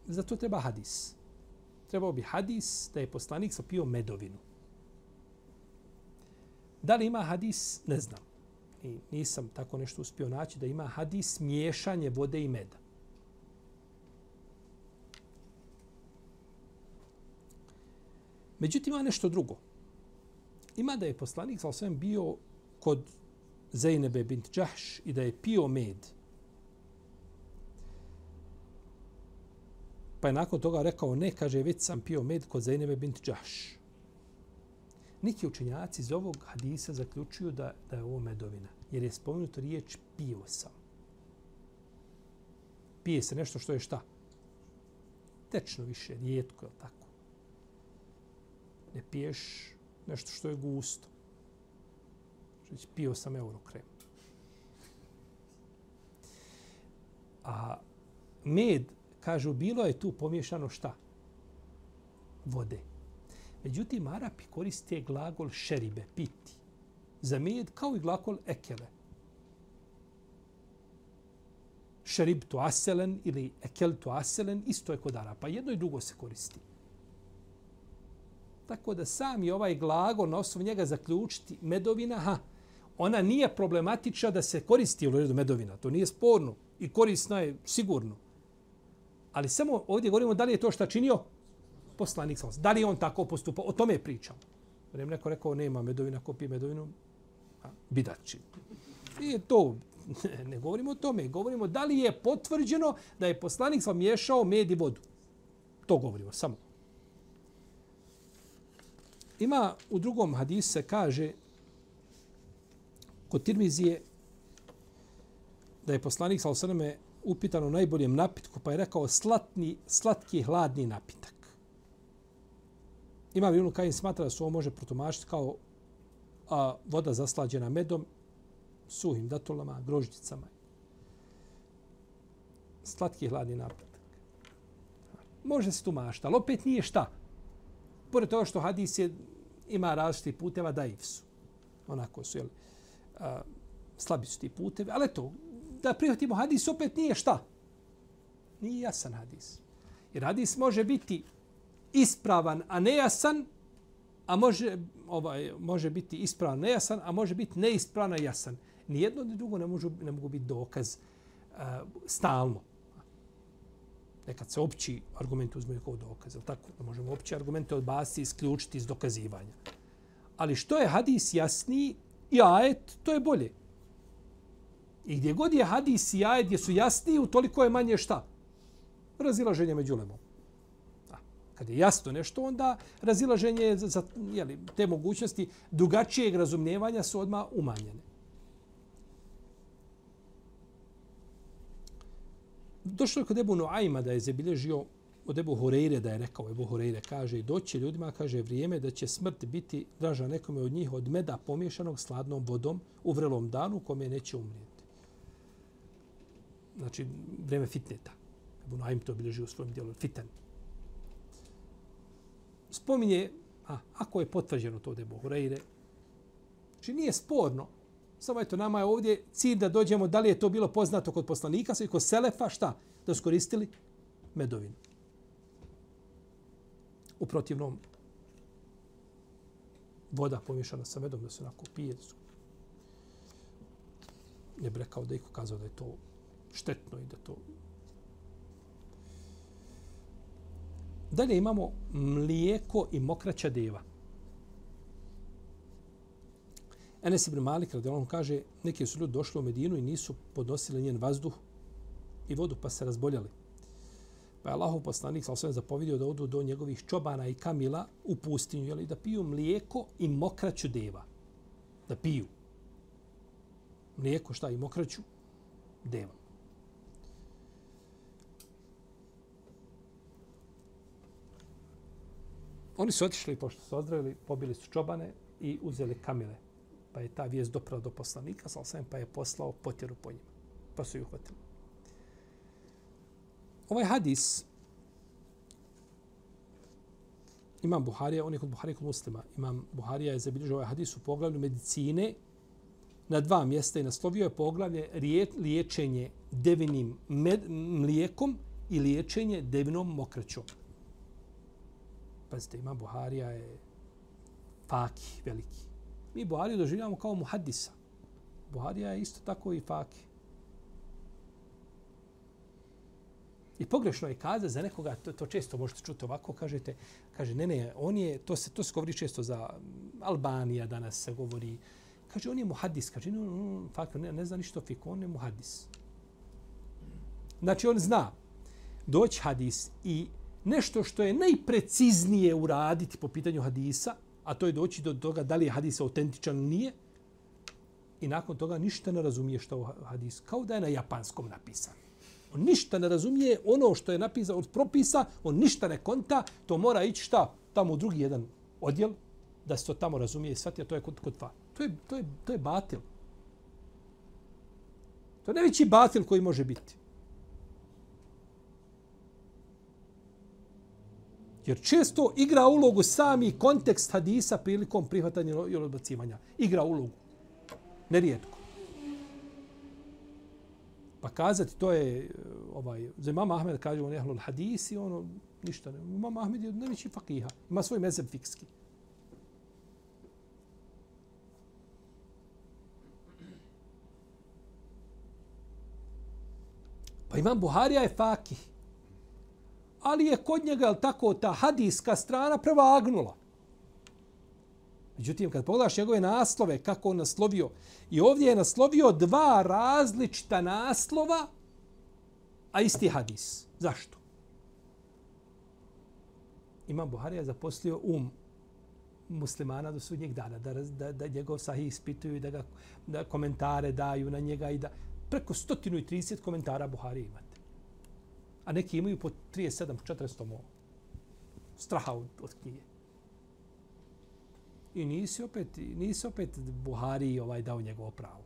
Zato treba hadis. Trebao bi hadis da je poslanik sapio medovinu. Da li ima hadis, ne znam i nisam tako nešto uspio naći da ima hadis miješanje vode i meda. Međutim, ima nešto drugo. Ima da je poslanik sa osvijem bio kod Zeynebe bint Đahš i da je pio med. Pa je nakon toga rekao, ne, kaže, već sam pio med kod Zeynebe bint Đahš. Neki učenjaci iz ovog hadisa zaključuju da, da je ovo medovina. Jer je spomenuto riječ pio sam. Pije se nešto što je šta? Tečno više, rijetko, je tako? Ne piješ nešto što je gusto. Znači, pio sam eurokrem. A med, kažu, bilo je tu pomiješano šta? Vode. Međutim, Arapi koriste glagol šeribe, piti, za med kao i glagol ekele. Šerib tu aselen ili ekel tu aselen, isto je kod Arapa. Jedno i drugo se koristi. Tako da sam je ovaj glagol na osnovu njega zaključiti medovina, ha, ona nije problematična da se koristi u redu medovina. To nije sporno i korisna je sigurno. Ali samo ovdje govorimo da li je to šta činio poslanik sa Da li on tako postupao? O tome pričam. Vrem neko rekao, nema medovina, ko pije medovinu, a, bidači. I to, ne, govorimo o tome. Govorimo da li je potvrđeno da je poslanik sa miješao med i vodu. To govorimo, samo. Ima u drugom hadisu se kaže kod Tirmizije da je poslanik sa osrme upitan o najboljem napitku, pa je rekao slatni, slatki hladni napitak. Ima Ibn Kajin smatra da se ovo može protumašiti kao a, voda zaslađena medom, suhim datulama, grožđicama. Slatki hladni napitak. Može se tumačiti, ali opet nije šta. Pored toga što hadis je, ima različitih puteva da su. Onako su, jel, a, slabi su ti putevi. Ali to, da prihvatimo hadis, opet nije šta. Nije jasan hadis. Jer hadis može biti ispravan, a nejasan, a može, ovaj, može biti ispravan, nejasan, a može biti neispravan, a jasan. Nijedno ni drugo ne, možu, ne mogu biti dokaz uh, stalno. Nekad se opći argument uzme kao dokaz, ali tako? Da možemo opći argumente odbasti i isključiti iz dokazivanja. Ali što je hadis jasniji i ajet, to je bolje. I gdje god je hadis i ajet gdje su jasniji, u toliko je manje šta? Razilaženje među lemom kad je jasno nešto, onda razilaženje za, jeli, te mogućnosti drugačijeg razumijevanja su odma umanjene. Došlo je kod Ebu Noaima da je zabilježio od Ebu Horeire da je rekao, Ebu Horeire kaže, i doće ljudima, kaže, vrijeme da će smrt biti draža nekome od njih od meda pomješanog sladnom vodom u vrelom danu kome neće umrijeti. Znači, vrijeme fitneta. Ebu Noaim to obilježio u svojom dijelu, fitan spominje, a, ako je potvrđeno to da je Buhureyre, znači nije sporno, samo eto, nama je ovdje cilj da dođemo, da li je to bilo poznato kod poslanika, sve kod Selefa, šta? Da su koristili medovinu. U protivnom, voda pomješana sa medom, da se onako pije, da su ne bi rekao da je kazao da je to štetno i da to Dalje imamo mlijeko i mokraća deva. Enes ibn Malik, radi on kaže, neki su ljudi došli u Medinu i nisu podnosili njen vazduh i vodu, pa se razboljali. Pa je Allahov poslanik sa osvijem zapovidio da odu do njegovih čobana i kamila u pustinju, jeli, da piju mlijeko i mokraću deva. Da piju. Mlijeko šta i mokraću deva. Oni su otišli, pošto su ozdravili, pobili su čobane i uzeli kamile. Pa je ta vijest doprala do poslanika, sal sam pa je poslao potjeru po njima. Pa su ih uhvatili. Ovaj hadis Imam Buharija, on je kod Buharija kod muslima. Imam Buharija je zabilježio ovaj hadis u poglavlju medicine na dva mjesta i naslovio je poglavlje liječenje devinim med, mlijekom i liječenje devinom mokraćom. Pazite, ima Buharija je faki veliki. Mi Buhariju doživljamo kao muhaddisa. Buharija je isto tako i faki. I pogrešno je kaza za nekoga, to, to često možete čuti ovako, kažete, kaže, ne, ne, on je, to se, to se govori često za mm, Albanija danas se govori, kaže, on je muhaddis, kaže, on, no, fakt, ne, ne zna ništa o fiku, on je muhaddis. Znači, on zna doći hadis i nešto što je najpreciznije uraditi po pitanju hadisa, a to je doći do toga da li je hadis autentičan ili nije, i nakon toga ništa ne razumije što je hadis, kao da je na japanskom napisan. On ništa ne razumije ono što je napisano od propisa, on ništa ne konta, to mora ići šta? Tamo u drugi jedan odjel, da se to tamo razumije i shvati, a to je kod, kod tva. To je, to, je, to je batil. To je najveći batil koji može biti. Jer često igra ulogu sami kontekst hadisa prilikom prihvatanja i odbacivanja. Igra ulogu. Nerijetko. Pa kazati to je eh, ovaj za imam Ahmed kaže on ehlul hadis i ono ništa ne. Imam Ahmed je najveći fakiha. Ima svoj mezeb fikski. Pa imam Buharija je fakih ali je kod njega tako ta hadijska strana prevagnula. Međutim, kad pogledaš njegove naslove, kako on naslovio, i ovdje je naslovio dva različita naslova, a isti hadis. Zašto? Imam Buharija zaposlio um muslimana do sudnjeg dana, da, da, da njegov sahih ispituju i da, ga, da komentare daju na njega i da preko 130 komentara Buhari imate a neki imaju po 37, 400 mo straha od, od knjige. I nisi opet, nisi opet Buhari ovaj dao njegovo pravo.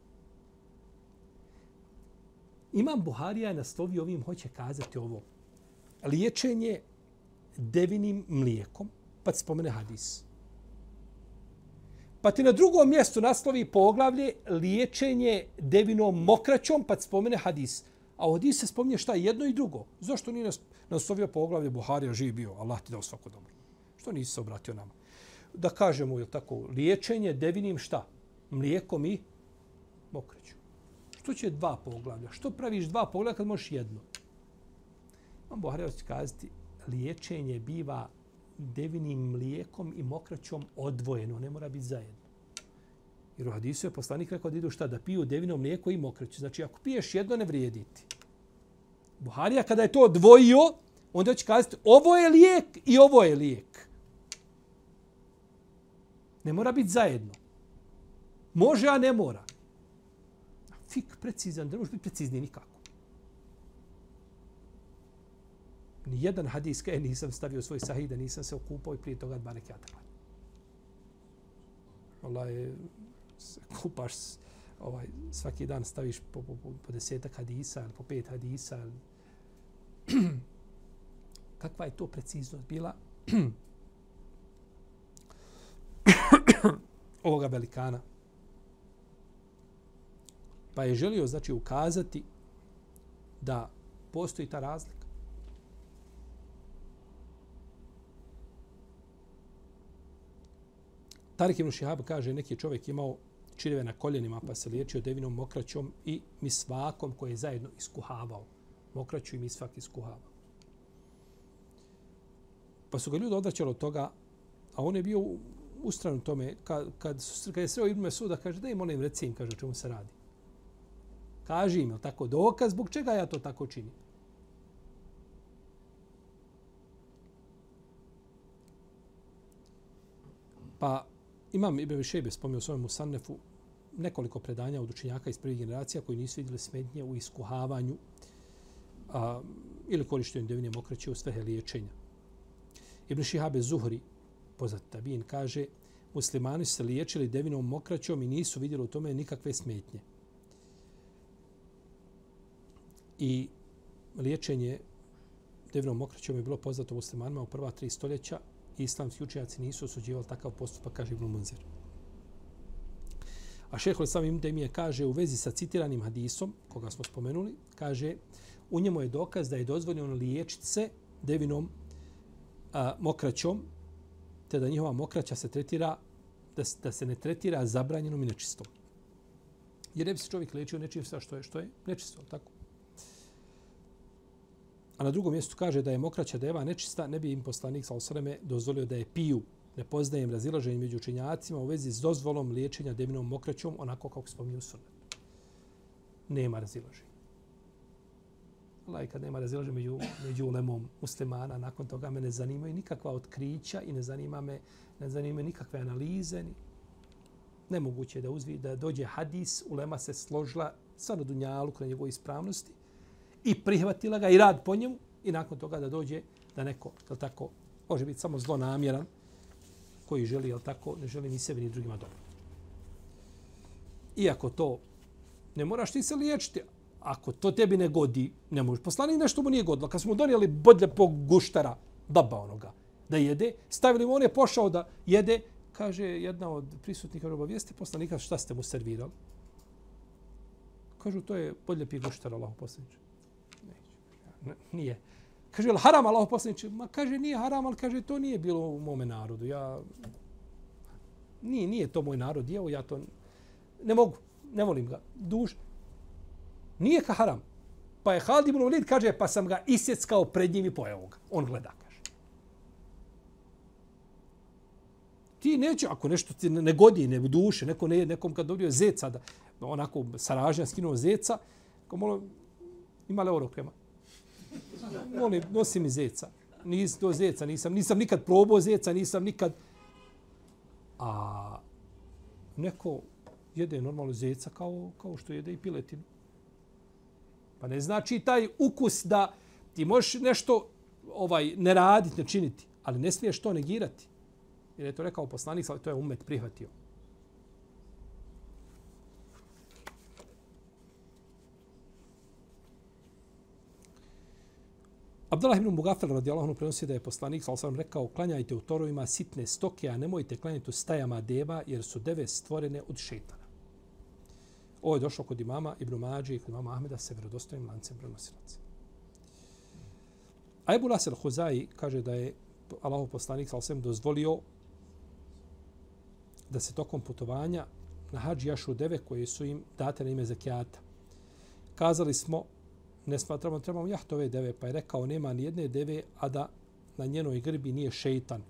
Imam Buharija je naslovio ovim, hoće kazati ovo. Liječenje devinim mlijekom, pa ti spomene hadis. Pa ti na drugom mjestu naslovi poglavlje liječenje devinom mokraćom, pa ti spomene hadis. A u hadisu se spominje šta jedno i drugo. Zašto nije naslovio poglavlje Buharija živ bio? Allah ti dao svako dobro. Što nisi se obratio nama? Da kažemo, je tako, liječenje devinim šta? Mlijekom i mokreću. Što će dva poglavlja? Što praviš dva poglavlja kad možeš jedno? Imam Buharija će kazati, liječenje biva devinim mlijekom i mokraćom odvojeno, ne mora biti zajedno. Jer u hadisu je poslanik rekao da idu šta? Da piju devino mlijeko i mokreću. Znači, ako piješ jedno, ne vrijediti. Buharija kada je to odvojio, onda će kazati ovo je lijek i ovo je lijek. Ne mora biti zajedno. Može, a ne mora. Fik precizan, ne može biti precizniji nikako. Ni jedan hadis kaj nisam stavio svoj sahih da nisam se okupao i prije toga dva rekiata. Allah je, kupaš ovaj, svaki dan staviš po, po, po, po desetak hadisa ili po pet hadisa. Ili... Kakva je to preciznost bila ovoga velikana? Pa je želio znači ukazati da postoji ta razlika. Tarik ibn Šihab kaže neki čovjek imao čireve na koljenima pa se liječio devinom mokraćom i misvakom koje je zajedno iskuhavao. Mokraću i misvak iskuhavao. Pa su ga ljudi odvraćali od toga, a on je bio u stranu tome, kad, kad, su, kad je sreo Ibn Suda, kaže, da im molim reci im, kaže, o čemu se radi. Kaži im, tako, dokaz, zbog čega ja to tako činim. Pa Imam Ibn Šebe spomnio u svojom Musannefu nekoliko predanja od učenjaka iz prvih generacija koji nisu vidjeli smetnje u iskuhavanju a, ili korištenju devine mokreće u svehe liječenja. Ibn Šihabe Zuhri, poznat tabin, kaže muslimani su se liječili devinom mokraćom i nisu vidjeli u tome nikakve smetnje. I liječenje devinom mokraćom je bilo poznato muslimanima u prva tri stoljeća islamski učenjaci nisu osuđivali takav postupak, kaže Ibn Munzir. A šeho Islam Ibn Demije kaže u vezi sa citiranim hadisom, koga smo spomenuli, kaže u njemu je dokaz da je dozvoljeno liječiti se devinom a, mokraćom, te da njihova mokraća se tretira, da, da se ne tretira zabranjenom i nečistom. Jer ne bi se čovjek liječio nečim što je, što je nečisto, tako? A na drugom mjestu kaže da je mokraća deva nečista, ne bi im poslanik sa osreme dozvolio da je piju. Ne poznajem razilaženje među učenjacima u vezi s dozvolom liječenja devinom mokraćom, onako kako spominju sunet. Nema razilaženja. Allah, kad nema razilaženja među, među ulemom muslimana, nakon toga me ne zanimaju nikakva otkrića i ne zanima me, ne zanima nikakve analize. Ni... Nemoguće je da uzvi, da dođe hadis, ulema se složila sva na dunjalu na njegovoj ispravnosti, i prihvatila ga i rad po njemu i nakon toga da dođe da neko, je tako, može biti samo zlonamjeran koji želi, je tako, ne želi ni sebi ni drugima dobro. Iako to ne moraš ti se liječiti, ako to tebi ne godi, ne možeš. Poslani nešto mu nije godilo. Kad smo donijeli bodlje po guštara, baba onoga, da jede, stavili mu, on je pošao da jede, kaže jedna od prisutnih obavijesti poslanika, šta ste mu servirali? Kažu, to je bodlje pi guštara, Allah poslaniče nije. Kaže, jel haram Allah poslaniče? Ma kaže, nije haram, ali kaže, to nije bilo u mome narodu. Ja, nije, nije to moj narod, jeo, ja to ne mogu, ne volim ga. Duž. Nije ka haram. Pa je Halid ibn Walid, kaže, pa sam ga isjeckao pred njim i pojao ga. On gleda, kaže. Ti neće, ako nešto ti ne godi, ne duše, neko ne, nekom kad dobio zeca, da onako saražnja skinuo zeca, kao malo, ima li oro krema? Molim, nosi mi zeca. Nis, to zeca, nisam, nisam nikad probao zeca, nisam nikad... A neko jede normalno zeca kao, kao što jede i piletinu. Pa ne znači taj ukus da ti možeš nešto ovaj ne raditi, ne činiti, ali ne smiješ to negirati. Jer je to rekao poslanik, ali to je umet prihvatio. Abdullah ibn Mugafir radijallahu anhu prenosi da je poslanik sallallahu alejhi rekao klanjajte u torovima sitne stoke, a nemojte klanjati u stajama deva jer su deve stvorene od šejtana. Ovo je došlo kod imama Ibn Mađe i kod imama Ahmeda se vjerodostojnim lancem prenosilaca. A Ebu Nasir Huzai kaže da je Allahov poslanik sallallahu alejhi dozvolio da se tokom putovanja na hađi jašu deve koje su im date na ime zakijata. Kazali smo ne smatramo, trebamo jahtove deve, pa je rekao, nema ni jedne deve, a da na njenoj grbi nije šeitan.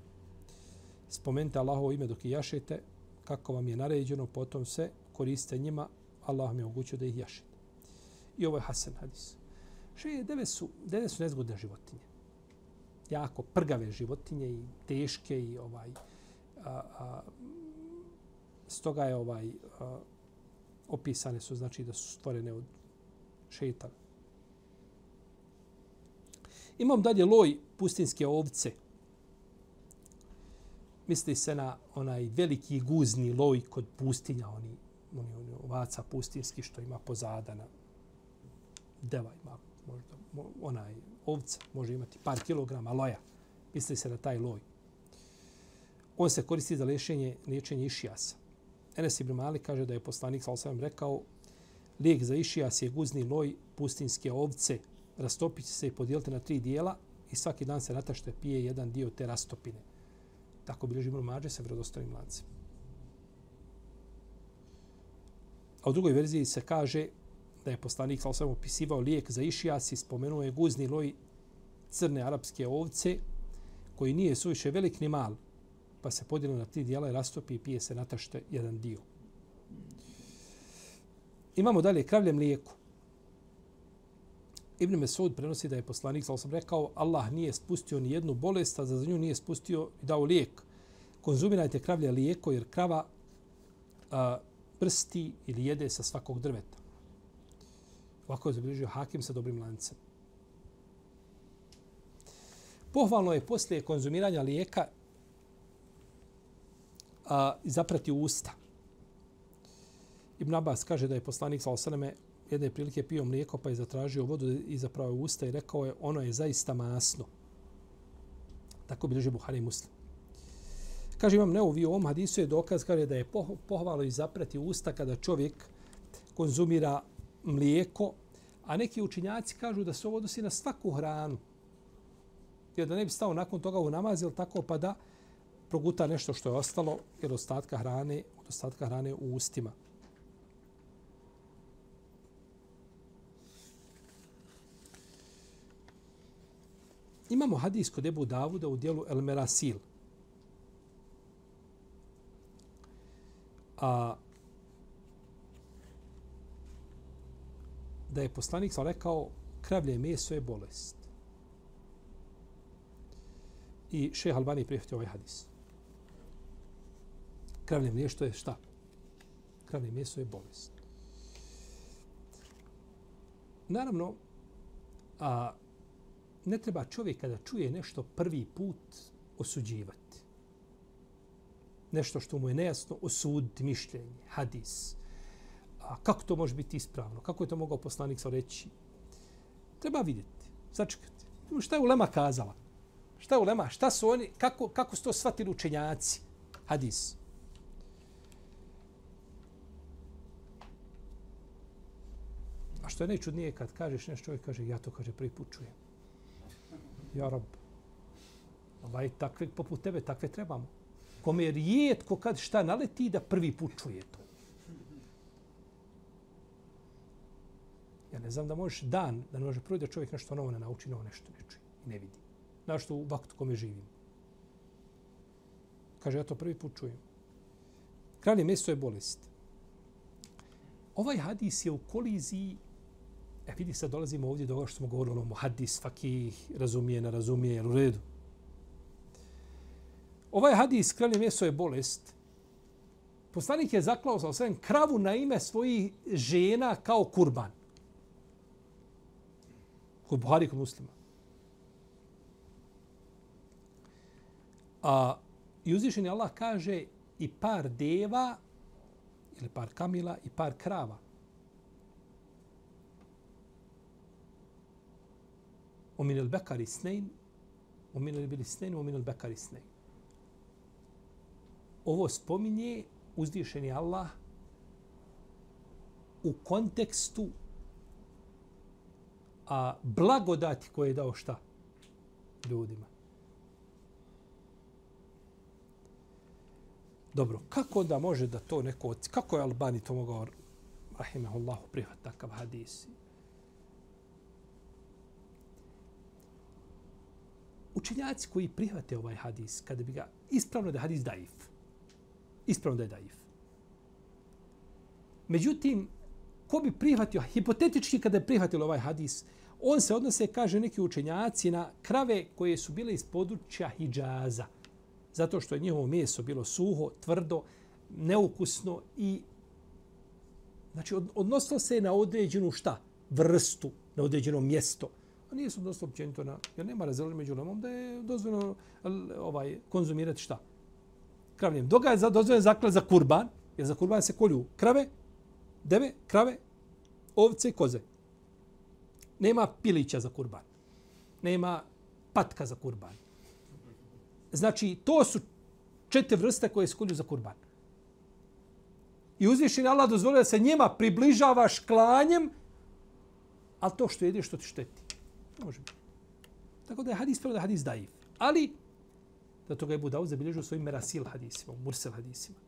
Spomenite Allahovo ime dok je jašete, kako vam je naređeno, potom se koriste njima, Allah vam je omogućio da ih jašete. I ovo je Hasan Hadis. Še deve su, deve su nezgodne životinje. Jako prgave životinje i teške i ovaj a, a, stoga je ovaj a, opisane su znači da su stvorene od šeitana. Imam dalje loj pustinske ovce. Misli se na onaj veliki guzni loj kod pustinja, oni, oni, oni ovaca pustinski što ima pozadana. Deva ima možda, onaj ovca može imati par kilograma loja. Misli se na taj loj. On se koristi za liječenje, liječenje išijasa. Enes Ibn Mali kaže da je poslanik sa osvijem rekao lijek za išijas je guzni loj pustinske ovce rastopit se i podijeliti na tri dijela i svaki dan se natašte pije jedan dio te rastopine. Tako bilježi Ibn Mađe sa vredostojnim lancem. A u drugoj verziji se kaže da je poslanik sa osam opisivao lijek za išijas i spomenuo je guzni loj crne arapske ovce koji nije suviše velik ni mal, pa se podijelo na tri dijela i rastopi i pije se natašte jedan dio. Imamo dalje kravlje mlijeku. Ibn Mesud prenosi da je poslanik, sa sam rekao, Allah nije spustio ni jednu bolest, a za nju nije spustio i dao lijek. Konzumirajte kravlje lijeko, jer krava a, prsti ili jede sa svakog drveta. Ovako je zabilježio Hakim sa dobrim lancem. Pohvalno je poslije konzumiranja lijeka a, zaprati usta. Ibn Abbas kaže da je poslanik sa osaname jedne prilike pio mlijeko pa je zatražio vodu i zapravo usta i rekao je ono je zaista masno. Tako bilježi Buhari muslim. Kaže imam neovi u ovom hadisu je dokaz kaže da je pohvalo i zaprati usta kada čovjek konzumira mlijeko, a neki učinjaci kažu da se ovo odnosi na svaku hranu. Jer da ne bi stao nakon toga u namaz, ili tako pa da proguta nešto što je ostalo, jer ostatka hrane, od ostatka hrane u ustima. Imamo hadis kod Ebu Davuda u dijelu El Merasil. A, da je poslanik sam rekao kravlje meso je bolest. I šeha Albani prihvatio ovaj hadis. Kravlje meso je šta? Kravlje meso je bolest. Naravno, a, ne treba čovjek kada čuje nešto prvi put osuđivati. Nešto što mu je nejasno, osuditi mišljenje, hadis. A kako to može biti ispravno? Kako je to mogao poslanik sa reći? Treba vidjeti, začekati. Šta je Ulema kazala? Šta je Ulema? Šta su oni, kako, kako su to shvatili učenjaci? Hadis. A što je najčudnije kad kažeš nešto, čovjek kaže, ja to kaže, prvi put čujem. Ja rab, Ovaj, takve, poput tebe, takve trebamo. Kome je rijetko kad šta naleti da prvi put čuje to. Ja ne znam da možeš dan, da ne može prvi da čovjek nešto novo ne nauči, novo nešto ne čuje i ne vidi. Znaš što u vaktu kome živim. Kaže, ja to prvi put čujem. Kralje mjesto je bolest. Ovaj hadis je u koliziji E vidi, sad dolazimo ovdje do ovo što smo govorili, ono, hadis, fakih, razumije, ne razumije, u redu. Ovaj hadis, kralje meso je bolest. Poslanik je zaklao sa osvijem kravu na ime svojih žena kao kurban. Kod Buhari, kod muslima. A, I uzvišeni Allah kaže i par deva, ili par kamila, i par krava. ومن min اثنين bekari الابل اثنين ومن il اثنين bekari. Ovo spominje uzvišeni Allah u kontekstu a blagodati koje je dao šta ljudima. Dobro, kako da može da to neko, kako je Albani to mogao, rahimahullahu, prihvat takav hadis? Učenjaci koji prihvate ovaj hadis, kada bi ga, ispravno da je hadis daif. Ispravno da je daif. Međutim, ko bi prihvatio, hipotetički kada je prihvatilo ovaj hadis, on se odnose, kaže neki učenjaci, na krave koje su bile iz područja Hidžaza zato što je njihovo meso bilo suho, tvrdo, neukusno i znači odnosilo se na određenu šta? Vrstu, na određeno mjesto. Nije se odnosilo općenito na, jer nema razreli među lemom da je dozvoljeno ovaj, konzumirati šta? Kravljem. Doga je dozvoljeno zaklad za kurban, jer za kurban se kolju krave, deve, krave, ovce i koze. Nema pilića za kurban. Nema patka za kurban. Znači, to su četiri vrste koje se kolju za kurban. I uzvišen Allah dozvolio da se njima približavaš klanjem, ali to što jedeš, što ti šteti. Može biti. Tako da je hadis prvo da je hadis daif. Ali, da toga je Budav zabilježio svojim merasil hadisima, mursel hadisima.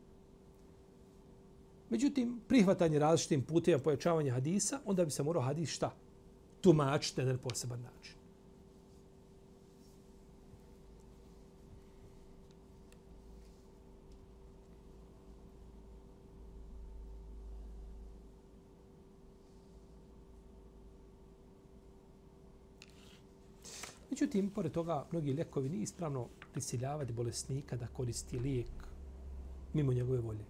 Međutim, prihvatanje različitim putima pojačavanja hadisa, onda bi se morao hadis šta? Tumačiti na jedan poseban način. Međutim, pored toga, mnogi lekovi nije ispravno prisiljavati bolesnika da koristi lijek mimo njegove volje.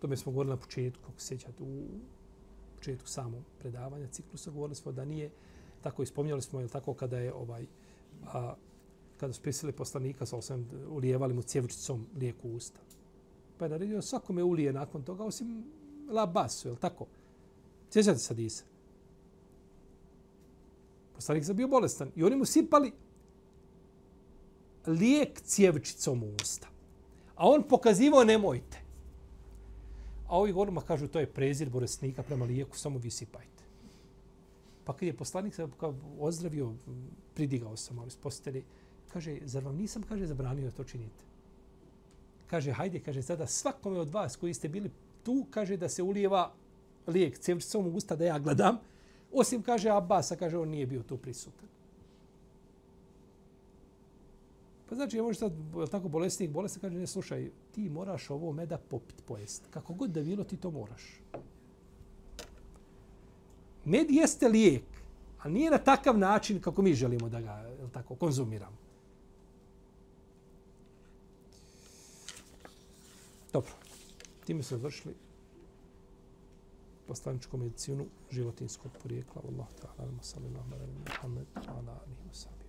To mi smo govorili na početku, ako sjećate, u početku samog predavanja ciklusa, govorili smo da nije tako ispomnjali smo, je tako, kada je ovaj, a, kada su prisili poslanika, sa osam, ulijevali mu cjevčicom lijek u usta. Pa je naredio svakome ulije nakon toga, osim labasu, je tako? Sjećate se Hadisa? Poslanik sam bio bolestan. I oni mu sipali lijek cjevčicom u usta. A on pokazivao nemojte. A ovi govorima kažu to je prezir bolesnika prema lijeku, samo vi sipajte. Pa kad je poslanik se ozdravio, pridigao sam malo iz postelje, kaže, zar vam nisam, kaže, zabranio da to činite? Kaže, hajde, kaže, sada svakome od vas koji ste bili tu, kaže da se ulijeva lijek cjevčicom u usta da ja gledam, Osim, kaže Abbas, kaže, on nije bio tu prisutan. Pa znači, evo što, sad, je tako bolesnik, bolesnik, kaže, ne slušaj, ti moraš ovo meda popit, pojest. Kako god da bilo, ti to moraš. Med jeste lijek, ali nije na takav način kako mi želimo da ga tako, konzumiramo. Dobro, time smo završili poslaničku medicinu životinskog porijekla. Allah ta'ala, sallallahu alaihi wa sallam, Muhammed, ala alihi wa sallam.